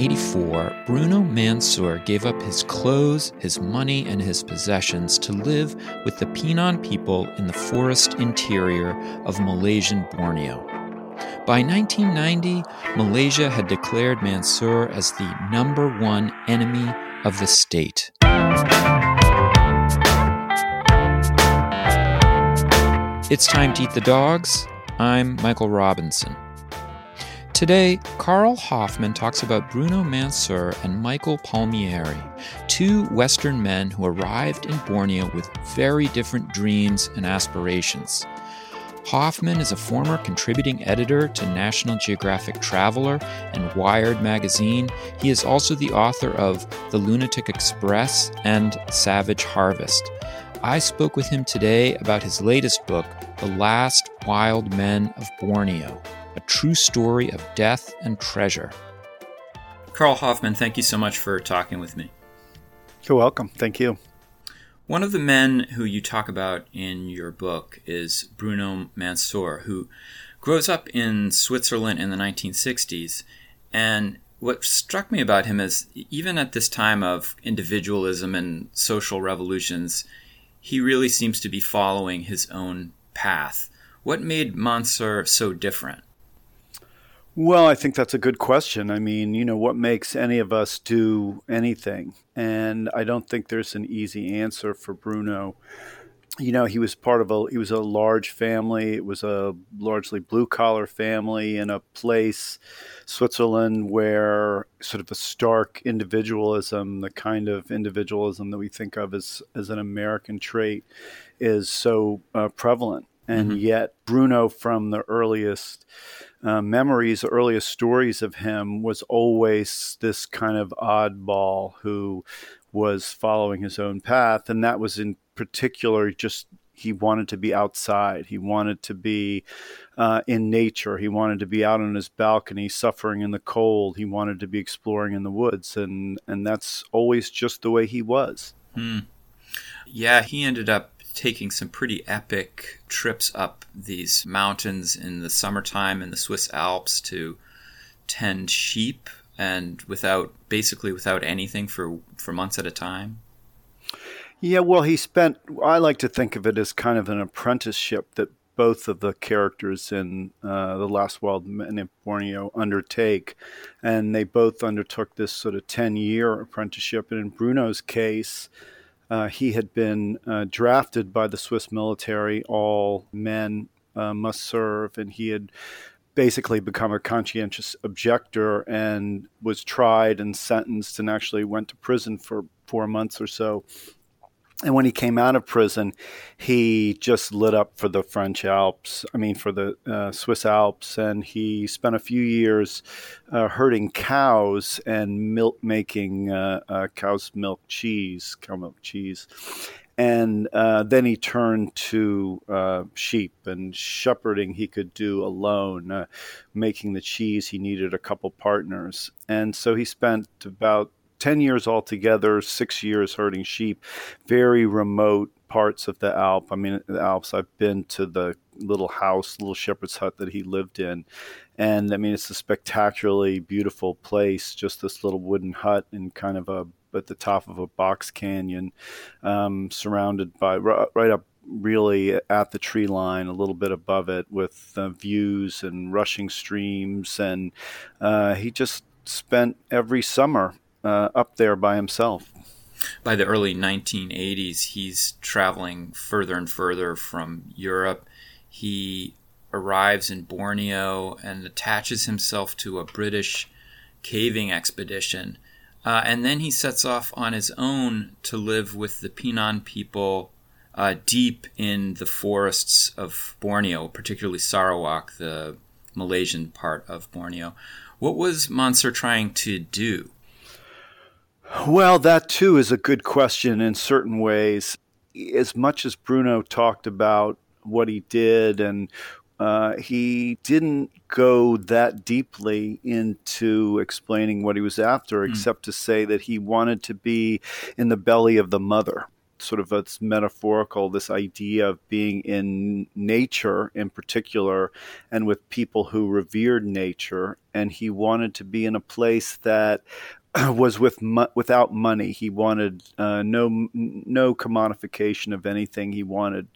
1984, Bruno Manser gave up his clothes, his money, and his possessions to live with the Penan people in the forest interior of Malaysian Borneo. By 1990, Malaysia had declared Manser as the number one enemy of the state. It's time to eat the dogs. I'm Michael Robinson. Today, Carl Hoffman talks about Bruno Manser and Michael Palmieri, two Western men who arrived in Borneo with very different dreams and aspirations. Hoffman is a former contributing editor to National Geographic Traveler and Wired magazine. He is also the author of The Lunatic Express and Savage Harvest. I spoke with him today about his latest book, The Last Wild Men of Borneo a true story of death and treasure. Carl Hoffman, thank you so much for talking with me. You're welcome. Thank you. One of the men who you talk about in your book is Bruno Manser, who grows up in Switzerland in the 1960s. And what struck me about him is even at this time of individualism and social revolutions, he really seems to be following his own path. What made Manser so different? Well, I think that's a good question. I mean, you know, what makes any of us do anything? And I don't think there's an easy answer for Bruno. You know, he was part of a he was a large family. It was a largely blue collar family in a place, Switzerland, where sort of a stark individualism, the kind of individualism that we think of as as an American trait, is so uh, prevalent. And mm-hmm. yet, Bruno, from the earliest uh, memories, earliest stories of him was always this kind of oddball who was following his own path. And that was in particular just he wanted to be outside. He wanted to be uh, in nature. He wanted to be out on his balcony, suffering in the cold. He wanted to be exploring in the woods, and and that's always just the way he was. Hmm. Yeah, he ended up taking some pretty epic trips up these mountains in the summertime in the Swiss Alps to tend sheep and without basically without anything for for months at a time. Yeah, well, he spent. I like to think of it as kind of an apprenticeship that both of the characters in uh, the Last Wild Men in Borneo undertake, and they both undertook this sort of ten-year apprenticeship. And in Bruno's case, uh, he had been uh, drafted by the Swiss military. All men uh, must serve, and he had basically become a conscientious objector and was tried and sentenced and actually went to prison for four months or so and when he came out of prison, he just lit up for the French Alps, I mean, for the uh, Swiss Alps. And he spent a few years uh, herding cows and milk making uh, uh cow's milk cheese, cow milk cheese. And uh, then he turned to uh, sheep and shepherding he could do alone. making the cheese, he needed a couple partners. And so he spent about 10 years altogether, six years herding sheep, very remote parts of the Alp. I mean, the Alps, I've been to the little house, little shepherd's hut that he lived in. And I mean, it's a spectacularly beautiful place, just this little wooden hut in kind of a, at the top of a box canyon, um, surrounded by, right up really at the tree line, a little bit above it, with uh, views and rushing streams. And uh, he just spent every summer uh, up there by himself. By the early 1980s, he's traveling further and further from Europe. He arrives in Borneo and attaches himself to a British caving expedition. Uh, and then he sets off on his own to live with the Penan people uh, deep in the forests of Borneo, particularly Sarawak, the Malaysian part of Borneo. What was Manser trying to do? Well, that too is a good question in certain ways. As much as Bruno talked about what he did and uh, he didn't go that deeply into explaining what he was after, mm. except to say that he wanted to be in the belly of the mother. sort of it's metaphorical, this idea of being in nature in particular, and with people who revered nature. And he wanted to be in a place that was with without money. He wanted uh, no no commodification of anything. He wanted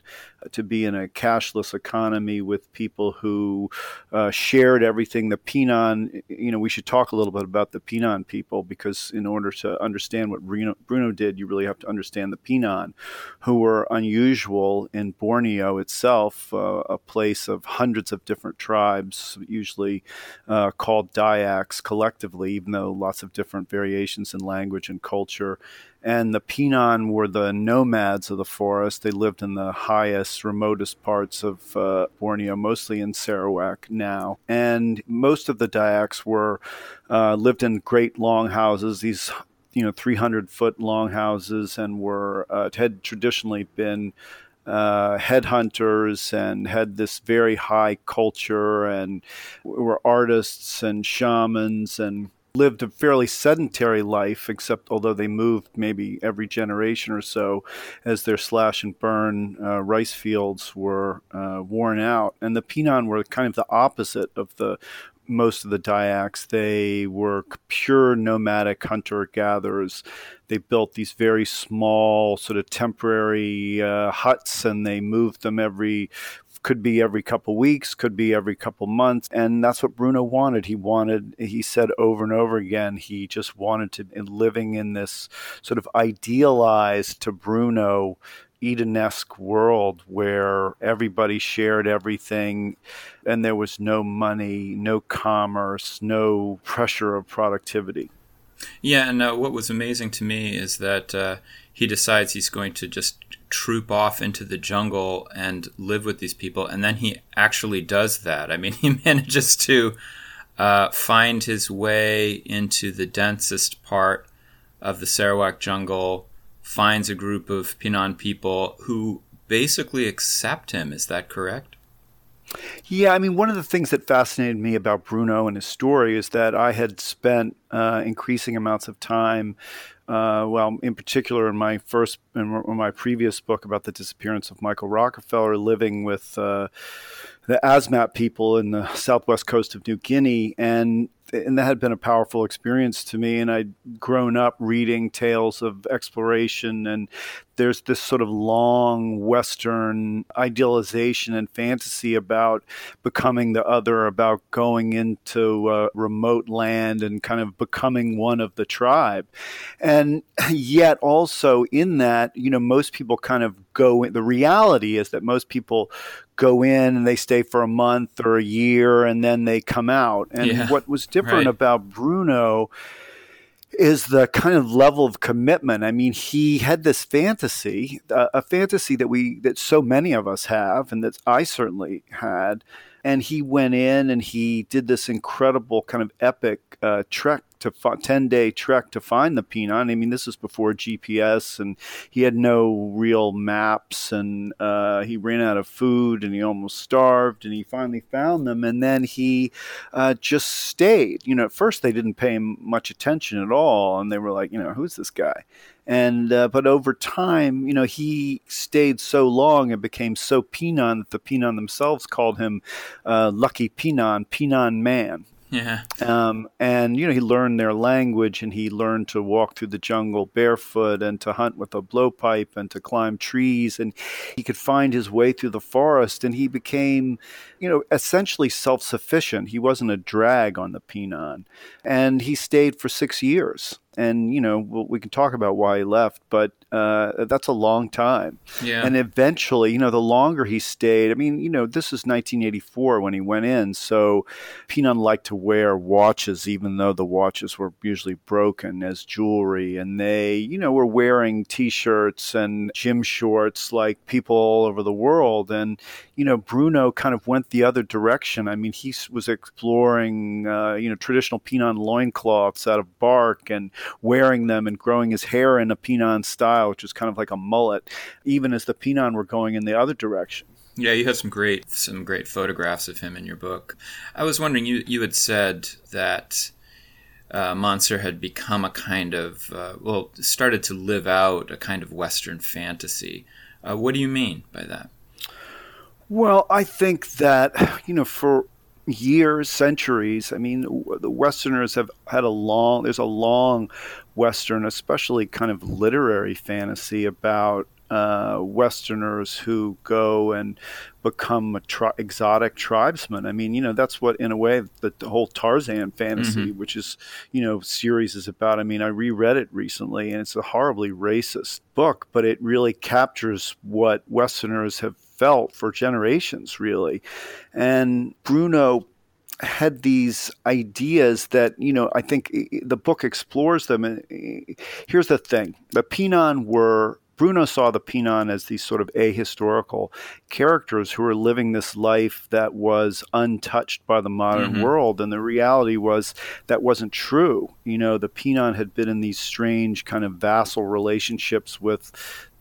to be in a cashless economy with people who uh, shared everything. The Penan, you know, we should talk a little bit about the Penan people because in order to understand what Bruno, Bruno did, you really have to understand the Penan, who were unusual in Borneo itself, uh, a place of hundreds of different tribes, usually uh, called Dayaks collectively, even though lots of different different variations in language and culture. And the Penan were the nomads of the forest. They lived in the highest, remotest parts of uh, Borneo, mostly in Sarawak now. And most of the Dayaks were uh, lived in great long houses. These you know 300 foot long houses and were uh, had traditionally been uh, headhunters and had this very high culture and were artists and shamans and lived a fairly sedentary life, except although they moved maybe every generation or so as their slash and burn uh, rice fields were uh, worn out. And the Penan were kind of the opposite of the most of the Dayaks. They were pure nomadic hunter gatherers. They built these very small, sort of temporary uh, huts, and they moved them every could be every couple weeks, could be every couple months. And that's what Bruno wanted. He wanted, he said over and over again, he just wanted to, living in this sort of idealized to Bruno Edenesque world where everybody shared everything and there was no money, no commerce, no pressure of productivity. Yeah, and uh, what was amazing to me is that uh, he decides he's going to just troop off into the jungle and live with these people. And then he actually does that. I mean, he manages to uh, find his way into the densest part of the Sarawak jungle, finds a group of Penan people who basically accept him. Is that correct? Yeah, I mean, one of the things that fascinated me about Bruno and his story is that I had spent uh, increasing amounts of time uh, well, in particular, in my first, in my previous book about the disappearance of Michael Rockefeller, living with uh, the Asmat people in the southwest coast of New Guinea, and and that had been a powerful experience to me. And I'd grown up reading tales of exploration, and there's this sort of long Western idealization and fantasy about becoming the other, about going into a remote land and kind of becoming one of the tribe. And yet, also in that, you know, most people kind of go in. The reality is that most people go in and they stay for a month or a year and then they come out. And yeah, what was different right. about Bruno is the kind of level of commitment. I mean, he had this fantasy, uh, a fantasy that we that so many of us have and that I certainly had and he went in and he did this incredible kind of epic uh, trek to 10 day trek to find the Penan. I mean, this is before GPS and he had no real maps and uh, he ran out of food and he almost starved and he finally found them. And then he uh, just stayed. You know, at first they didn't pay him much attention at all. And they were like, you know, who's this guy? And uh, but over time, you know, he stayed so long and became so Penan that the Penan themselves called him uh, Laki Penan, Penan Man. Yeah. Um, and you know, he learned their language, and he learned to walk through the jungle barefoot, and to hunt with a blowpipe, and to climb trees, and he could find his way through the forest, and he became, you know, essentially self-sufficient. He wasn't a drag on the Penan, and he stayed for six years and you know we can talk about why he left, but uh, that's a long time. Yeah. And eventually, you know, the longer he stayed, I mean, you know, this is 1984 when he went in, so Penan liked to wear watches, even though the watches were usually broken as jewelry, and they, you know, were wearing T-shirts and gym shorts like people all over the world, and you know, Bruno kind of went the other direction. I mean, he was exploring, uh, you know, traditional Penan loincloths out of bark and wearing them and growing his hair in a Penan style, which was kind of like a mullet, even as the Penan were going in the other direction. Yeah, you have some great some great photographs of him in your book. I was wondering, you you had said that uh, Manser had become a kind of, uh, well, started to live out a kind of Western fantasy. Uh, what do you mean by that? Well, I think that, you know, for years, centuries, I mean, the Westerners have had a long, there's a long Western, especially kind of literary fantasy about uh, Westerners who go and become tri- exotic tribesmen. I mean, you know, that's what, in a way, the, the whole Tarzan fantasy, mm-hmm. which is, you know, series is about. I mean, I reread it recently, and it's a horribly racist book, but it really captures what Westerners have felt for generations, really. And Bruno had these ideas that you know I think the book explores them. And here's the thing: the Penan were Bruno saw the Penan as these sort of ahistorical characters who were living this life that was untouched by the modern mm-hmm. world. And the reality was that wasn't true. You know, the Penan had been in these strange kind of vassal relationships with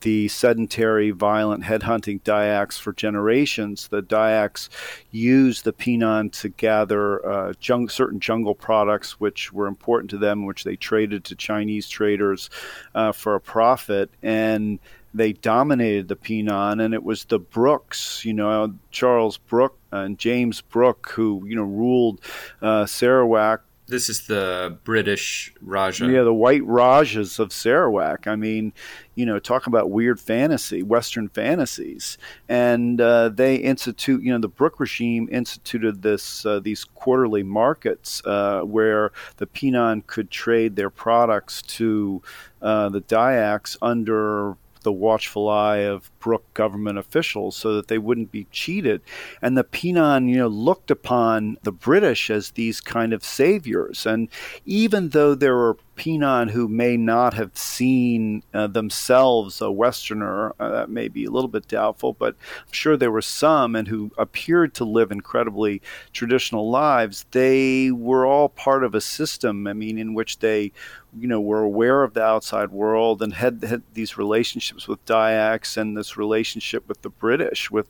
the sedentary, violent headhunting Dayaks for generations. The Dayaks used the Penan to gather uh, jung- certain jungle products which were important to them, which they traded to Chinese traders uh, for a profit. And they dominated the Penan, and it was the Brookes, you know, Charles Brooke and James Brooke, who you know ruled uh, Sarawak this is the British Raja. Yeah, the white Rajas of Sarawak. I mean, you know, talk about weird fantasy, Western fantasies. And uh, they institute, you know, the Brooke regime instituted this uh, these quarterly markets uh, where the Penan could trade their products to uh, the Dayaks under the watchful eye of Brooke government officials so that they wouldn't be cheated. And the Penan, you know, looked upon the British as these kind of saviors. And even though there were Penan who may not have seen uh, themselves a Westerner. Uh, that may be a little bit doubtful, but I'm sure there were some and who appeared to live incredibly traditional lives. They were all part of a system, I mean, in which they you know were aware of the outside world and had, had these relationships with Dayaks and this relationship with the British with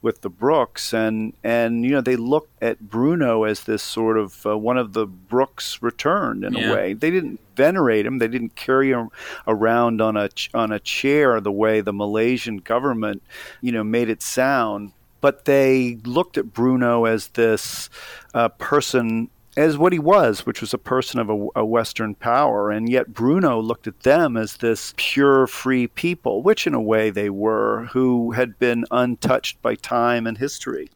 with the Brookes and and you know they looked at Bruno as this sort of uh, one of the Brookes returned in yeah. a way they didn't venerate him. They didn't carry him around on a on a chair the way the Malaysian government, you know, made it sound. But they looked at Bruno as this uh, person as what he was, which was a person of a, a, Western power. And yet Bruno looked at them as this pure, free people, which in a way they were, who had been untouched by time and history.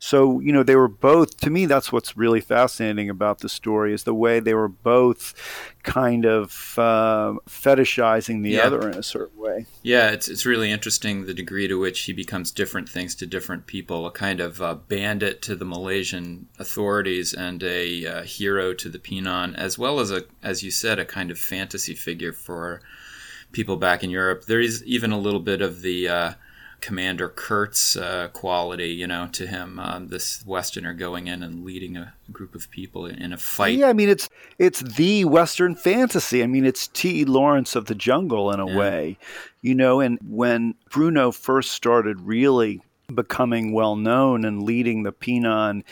So, you know, they were both, to me, that's what's really fascinating about the story is the way they were both kind of uh, fetishizing the yeah. other in a certain way. Yeah, it's, it's really interesting the degree to which he becomes different things to different people a kind of uh, bandit to the Malaysian authorities and a uh, hero to the Penan, as well as, a, as you said, a kind of fantasy figure for people back in Europe. There is even a little bit of the uh, Commander Kurtz uh, quality, you know, to him. Um, this Westerner going in and leading a group of people in, in, a fight. Yeah, I mean it's it's the Western fantasy. I mean it's T. Lawrence of the Jungle in a yeah. way, you know. And when Bruno first started really becoming well known and leading the Penan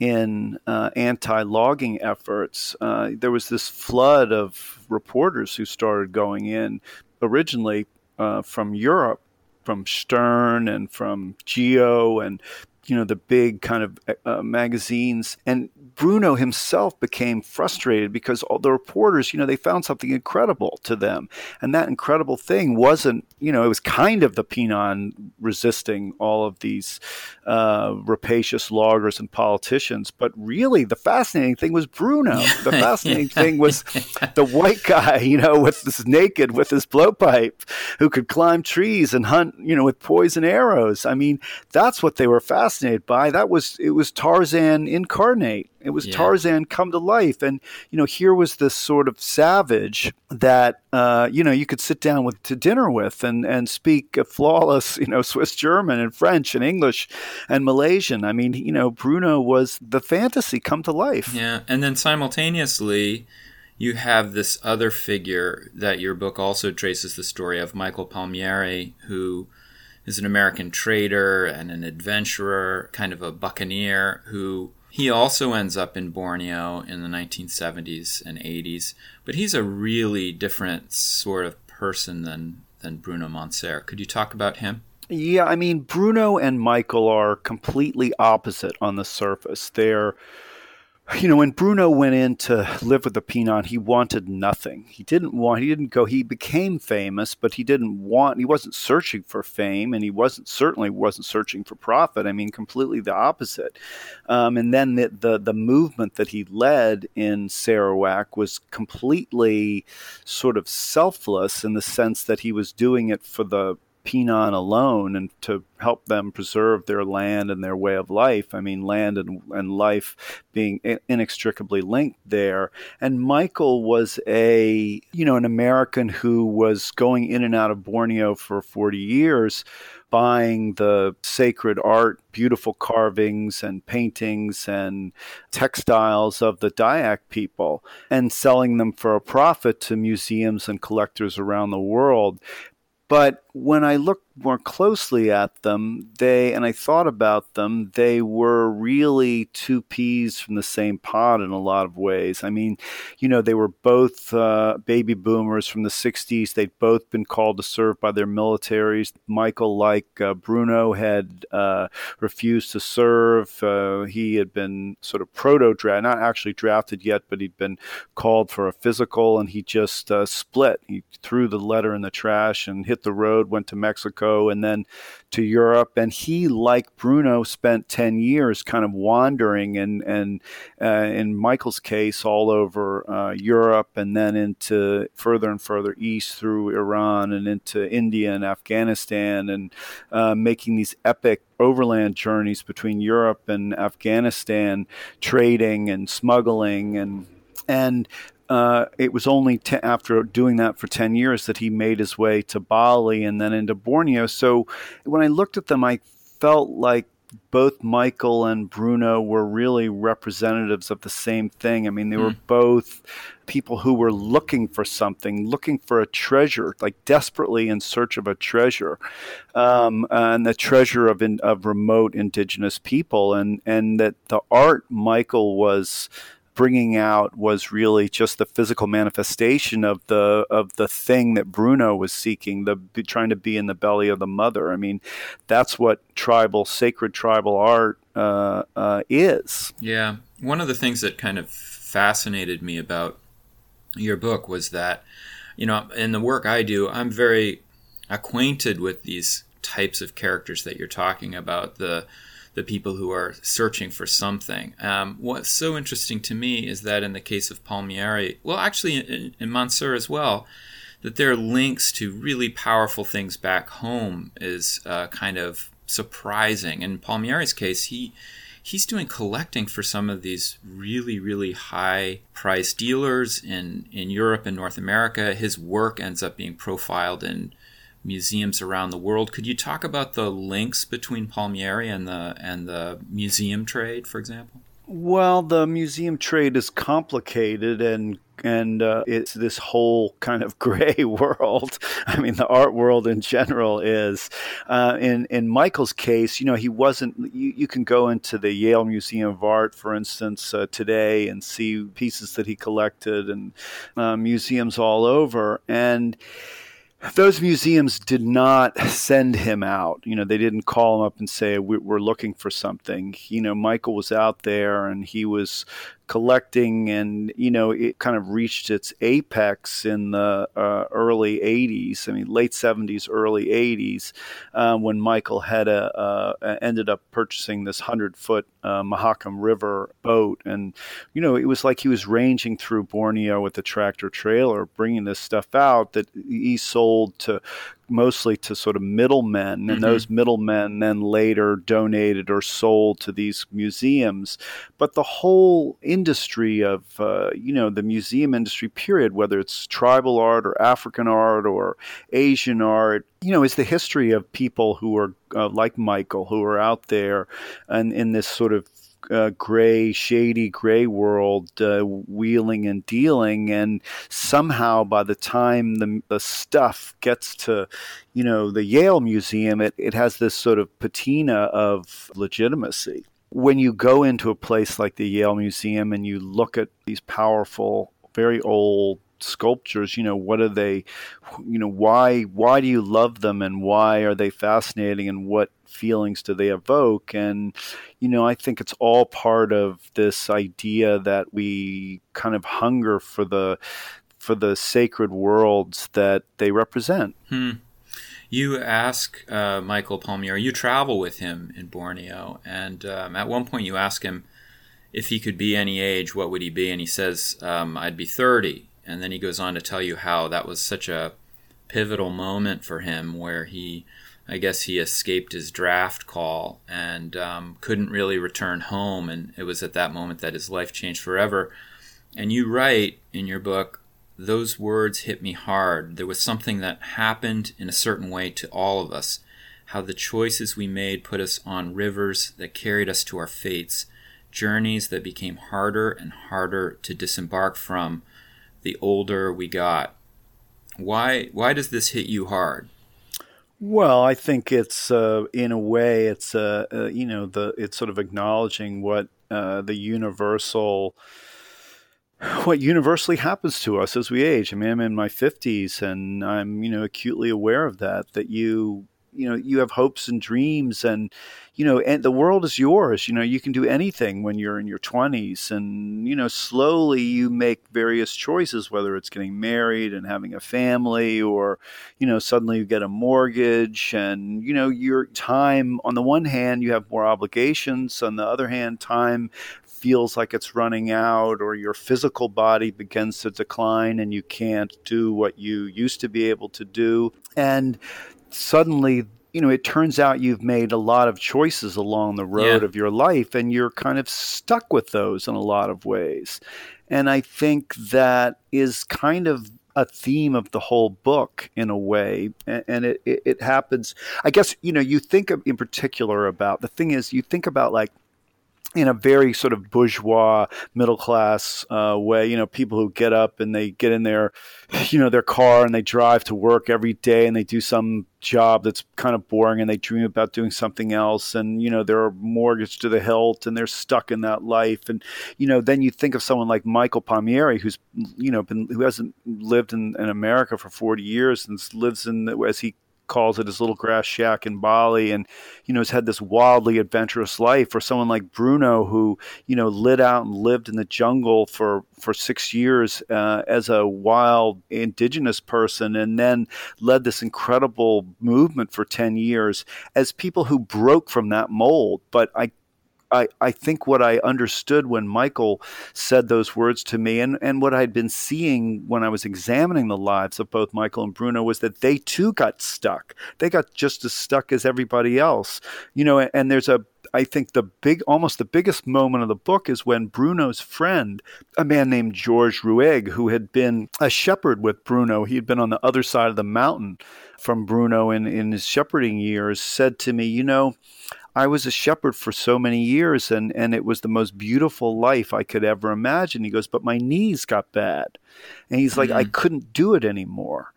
in uh, anti logging efforts, uh, there was this flood of reporters who started going in originally uh, from Europe from Stern and from Geo and you know the big kind of uh, magazines. And bruno himself became frustrated because all the reporters you know they found something incredible to them. And that incredible thing wasn't you know it was kind of the penan resisting all of these uh, rapacious loggers and politicians. But really the fascinating thing was bruno. The fascinating thing was the white guy you know with this naked with his blowpipe who could climb trees and hunt you know with poison arrows. I mean that's what they were fascinated fascinated by. That was it was Tarzan incarnate. It was yeah. Tarzan come to life, and you know here was this sort of savage that uh, you know you could sit down with to dinner with and and speak a flawless you know Swiss German and French and English and Malaysian. I mean you know Bruno was the fantasy come to life. Yeah, and then simultaneously you have this other figure that your book also traces the story of Michael Palmieri, who is an American trader and an adventurer, kind of a buccaneer who He also ends up in Borneo in the 1970s and 80s, but he's a really different sort of person than than Bruno Manser. Could you talk about him? Yeah, I mean Bruno and Michael are completely opposite on the surface. They're you know, when Bruno went in to live with the Penan, he wanted nothing. He didn't want, he didn't go, he became famous, but he didn't want, he wasn't searching for fame and he wasn't, certainly wasn't searching for profit. I mean, completely the opposite. Um, and then the, the, the, movement that he led in Sarawak was completely sort of selfless in the sense that he was doing it for the Penan alone and to help them preserve their land and their way of life. I mean, land and, and life being inextricably linked there. And Michael was a, you know, an American who was going in and out of Borneo for 40 years buying the sacred art, beautiful carvings and paintings and textiles of the Dayak people and selling them for a profit to museums and collectors around the world. But when I look more closely at them, they, and I thought about them, they were really two peas from the same pod in a lot of ways. I mean, you know, they were both uh, baby boomers from the 60s. They'd both been called to serve by their militaries. Michael, like uh, Bruno, had uh, refused to serve. Uh, he had been sort of proto drafted, not actually drafted yet, but he'd been called for a physical and he just uh, split. He threw the letter in the trash and hit the road, went to Mexico and then to Europe. And he, like Bruno, spent 10 years kind of wandering and, and uh, in Michael's case, all over uh, Europe and then into further and further east through Iran and into India and Afghanistan and uh, making these epic overland journeys between Europe and Afghanistan, trading and smuggling and and uh, it was only te- after doing that for 10 years that he made his way to Bali and then into Borneo. So when I looked at them, I felt like both Michael and Bruno were really representatives of the same thing. I mean, they mm. were both people who were looking for something, looking for a treasure, like desperately in search of a treasure, um, and the treasure of in, of remote indigenous people, and and that the art Michael was bringing out was really just the physical manifestation of the of the thing that Bruno was seeking, the trying to be in the belly of the mother. I mean, that's what tribal, sacred tribal art uh, uh, is. Yeah, one of the things that kind of fascinated me about your book was that, you know, in the work I do, I'm very acquainted with these types of characters that you're talking about. The the people who are searching for something. Um, what's so interesting to me is that in the case of Palmieri, well, actually in, in Manser as well, that there are links to really powerful things back home is uh, kind of surprising. In Palmieri's case, he he's doing collecting for some of these really really high price dealers in in Europe and North America. His work ends up being profiled in museums around the world. Could you talk about the links between Palmieri and the and the museum trade, for example? Well, the museum trade is complicated and and uh, it's this whole kind of gray world. I mean, the art world in general is. Uh, in in Michael's case, you know, he wasn't. You, you, can go into the Yale Museum of Art, for instance, uh, today and see pieces that he collected, and uh, museums all over, and those museums did not send him out. You know, they didn't call him up and say, We're looking for something. You know, Michael was out there and he was collecting, and you know, it kind of reached its apex in the uh, early '80s. I mean, late '70s, early '80s, um, when Michael had a uh, ended up purchasing this hundred foot uh, Mahakam River boat, and you know, it was like he was ranging through Borneo with a tractor trailer, bringing this stuff out that he sold to mostly to sort of middlemen, and mm-hmm. those middlemen then later donated or sold to these museums. But the whole industry of, uh, you know, the museum industry, period, whether it's tribal art or African art or Asian art, you know, is the history of people who are uh, like Michael, who are out there and in this sort of uh, gray, shady gray world, uh, wheeling and dealing, and somehow by the time the, the stuff gets to, you know, the Yale Museum, it, it has this sort of patina of legitimacy. when you go into a place like the Yale Museum and you look at these powerful, very old sculptures you know what are they you know why why do you love them and why are they fascinating and what feelings do they evoke? And you know i think it's all part of this idea that we kind of hunger for the for the sacred worlds that they represent. Hmm. you ask uh, michael palmieri you travel with him in borneo and um, at one point you ask him if he could be any age what would he be? And he says um, i'd be 30 and then he goes on to tell you how that was such a pivotal moment for him where he I guess he escaped his draft call and um, couldn't really return home. And it was at that moment that his life changed forever. And you write in your book, those words hit me hard. There was something that happened in a certain way to all of us. How the choices we made put us on rivers that carried us to our fates, journeys that became harder and harder to disembark from the older we got. Why why does this hit you hard? Well, I think it's uh, in a way it's uh, uh, you know the it's sort of acknowledging what uh, the universal what universally happens to us as we age. I mean, I'm in my 50s and I'm, you know, acutely aware of that, that you you know you have hopes and dreams and you know and the world is yours. You know you can do anything when you're in your 20s and you know slowly you make various choices whether it's getting married and having a family or you know suddenly you get a mortgage and you know your time on the one hand you have more obligations. On the other hand time feels like it's running out or your physical body begins to decline and you can't do what you used to be able to do. And suddenly you know it turns out you've made a lot of choices along the road yeah. of your life and you're kind of stuck with those in a lot of ways and i think that is kind of a theme of the whole book in a way and it, it, it happens i guess you know you think of, in particular about the thing is you think about like in a very sort of bourgeois middle class uh, way you know people who get up and they get in their you know their car and they drive to work every day and they do some job that's kind of boring and they dream about doing something else and you know they're mortgaged to the hilt and they're stuck in that life. And you know then you think of someone like michael palmieri who's you know been who hasn't lived in, in america for 40 years and lives in as he calls it his little grass shack in Bali, and you know has had this wildly adventurous life. Or someone like Bruno, who you know lit out and lived in the jungle for for six years uh, as a wild indigenous person, and then led this incredible movement for ten years as people who broke from that mold. But I I, I think what I understood when Michael said those words to me, and, and what I'd been seeing when I was examining the lives of both Michael and Bruno, was that they too got stuck. They got just as stuck as everybody else. You know, and there's a I think the big, almost the biggest moment of the book is when Bruno's friend, a man named George Rueg, who had been a shepherd with Bruno, he had been on the other side of the mountain from Bruno in, in his shepherding years, said to me, You know, I was a shepherd for so many years and, and it was the most beautiful life I could ever imagine. He goes, but my knees got bad. And he's like, mm-hmm. I couldn't do it anymore.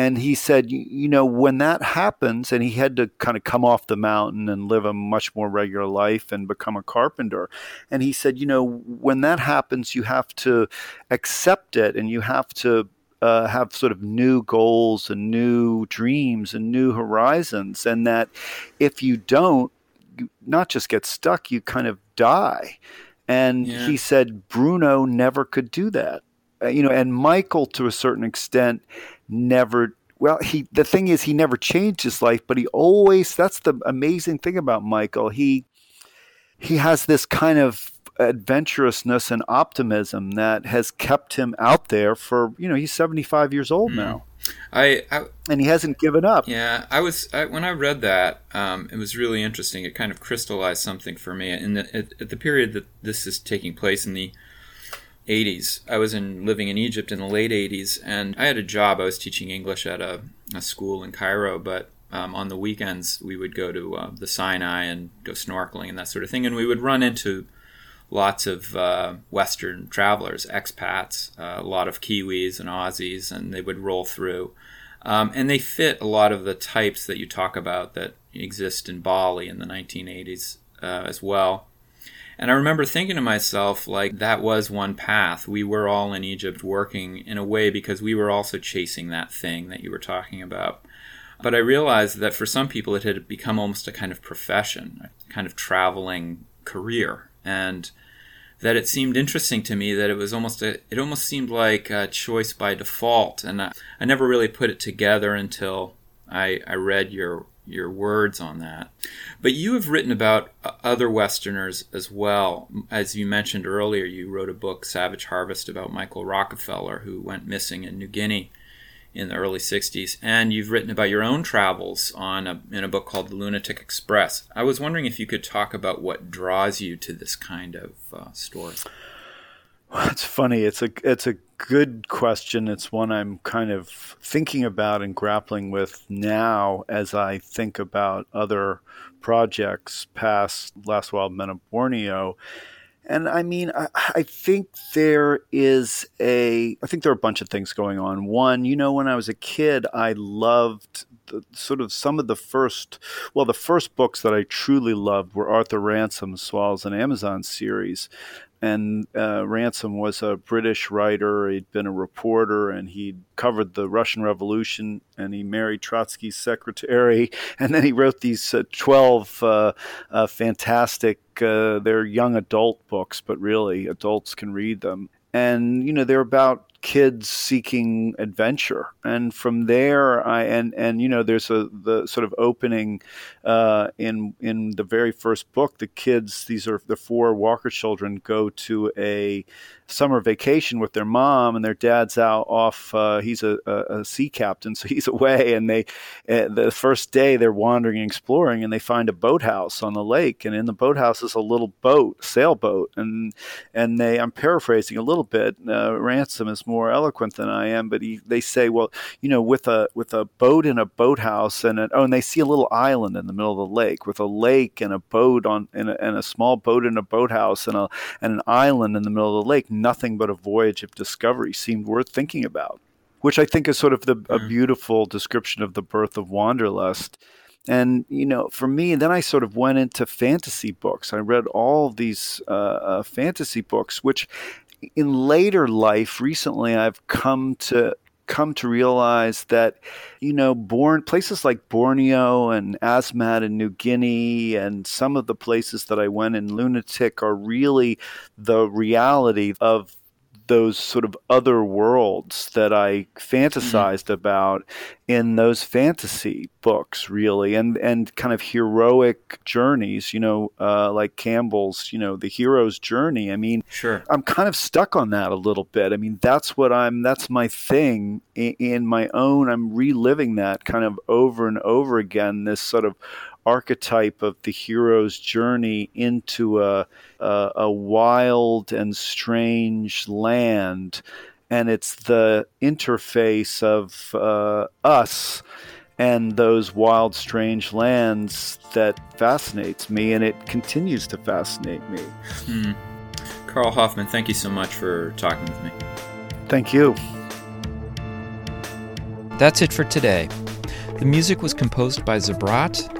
And he said, you know, when that happens, and he had to kind of come off the mountain and live a much more regular life and become a carpenter. And he said, you know, when that happens, you have to accept it and you have to uh, have sort of new goals and new dreams and new horizons. And that if you don't, not just get stuck, you kind of die. And yeah. he said Bruno never could do that. Uh, you know, and Michael to a certain extent never well, he the thing is he never changed his life, but he always that's the amazing thing about Michael. He he has this kind of adventurousness and optimism that has kept him out there for, you know, he's 75 years old mm. now. I, I, and he hasn't given up. Yeah, I was I, when I read that, um, it was really interesting. It kind of crystallized something for me. In the, at, at, the period that this is taking place in the 80s, I was in living in Egypt in the late 80s, and I had a job. I was teaching English at a, a school in Cairo, but um, on the weekends we would go to uh, the Sinai and go snorkeling and that sort of thing, and we would run into lots of uh, Western travelers, expats, uh, a lot of Kiwis and Aussies, and they would roll through. Um, and they fit a lot of the types that you talk about that exist in Bali in the 1980s uh, as well. And I remember thinking to myself, like, that was one path. We were all in Egypt working in a way because we were also chasing that thing that you were talking about. But I realized that for some people it had become almost a kind of profession, a kind of traveling career. And that it seemed interesting to me that it was almost a, it almost seemed like a choice by default. And I, I never really put it together until I, I read your your words on that. But you have written about uh, other Westerners as well. As you mentioned earlier, you wrote a book, Savage Harvest, about Michael Rockefeller, who went missing in New Guinea in the early 60s. And you've written about your own travels on a, in a book called The Lunatic Express. I was wondering if you could talk about what draws you to this kind of uh, story. Well, it's funny. It's a it's a good question. It's one I'm kind of thinking about and grappling with now as I think about other projects past Last Wild Men of Borneo. And I mean, I, I, think there is a, I think there are a bunch of things going on. One, you know, when I was a kid, I loved the, sort of some of the first, well, the first books that I truly loved were Arthur Ransome's Swallows and Amazon series and uh, Ransome was a British writer. He'd been a reporter, and he'd covered the Russian Revolution. And he married Trotsky's secretary, and then he wrote these uh, twelve uh, uh fantastic. Uh, they're young adult books, but really adults can read them. And you know they're about kids seeking adventure. And from there i and and you know there's a the sort of opening uh, in in the very first book the kids these are the four walker children go to a summer vacation with their mom and their dad's out off uh, he's a, a, a, sea captain so he's away and they uh, the first day they're wandering and exploring and they find a boathouse on the lake and in the boathouse is a little boat sailboat and and they i'm paraphrasing a little bit uh, ransome is more eloquent than i am but he, they say well you know with a with a boat in a boathouse and oh and they see a little island in the middle of the lake with a lake and a boat on and a, and a small boat in a boathouse and a and an island in the middle of the lake nothing but a voyage of discovery seemed worth thinking about, which I think is sort of the, mm. a beautiful description of the birth of wanderlust. And you know, for me, then I sort of went into fantasy books. I read all these uh, uh, fantasy books, which in later life, recently, I've come to come to realize that you know born places like Borneo and Asmat and New Guinea and some of the places that I went in lunatic are really the reality of those sort of other worlds that I fantasized mm-hmm. about in those fantasy books, really, and and kind of heroic journeys, you know, uh, like Campbell's, you know, the hero's journey. I mean, sure, I'm kind of stuck on that a little bit. I mean, that's what I'm. That's my thing in, in my own. I'm reliving that kind of over and over again. This sort of archetype of the hero's journey into a, a, a wild and strange land. And it's the interface of uh, us and those wild, strange lands that fascinates me, and it continues to fascinate me. Hmm. Carl Hoffman, thank you so much for talking with me. Thank you. That's it for today. The music was composed by Zabrat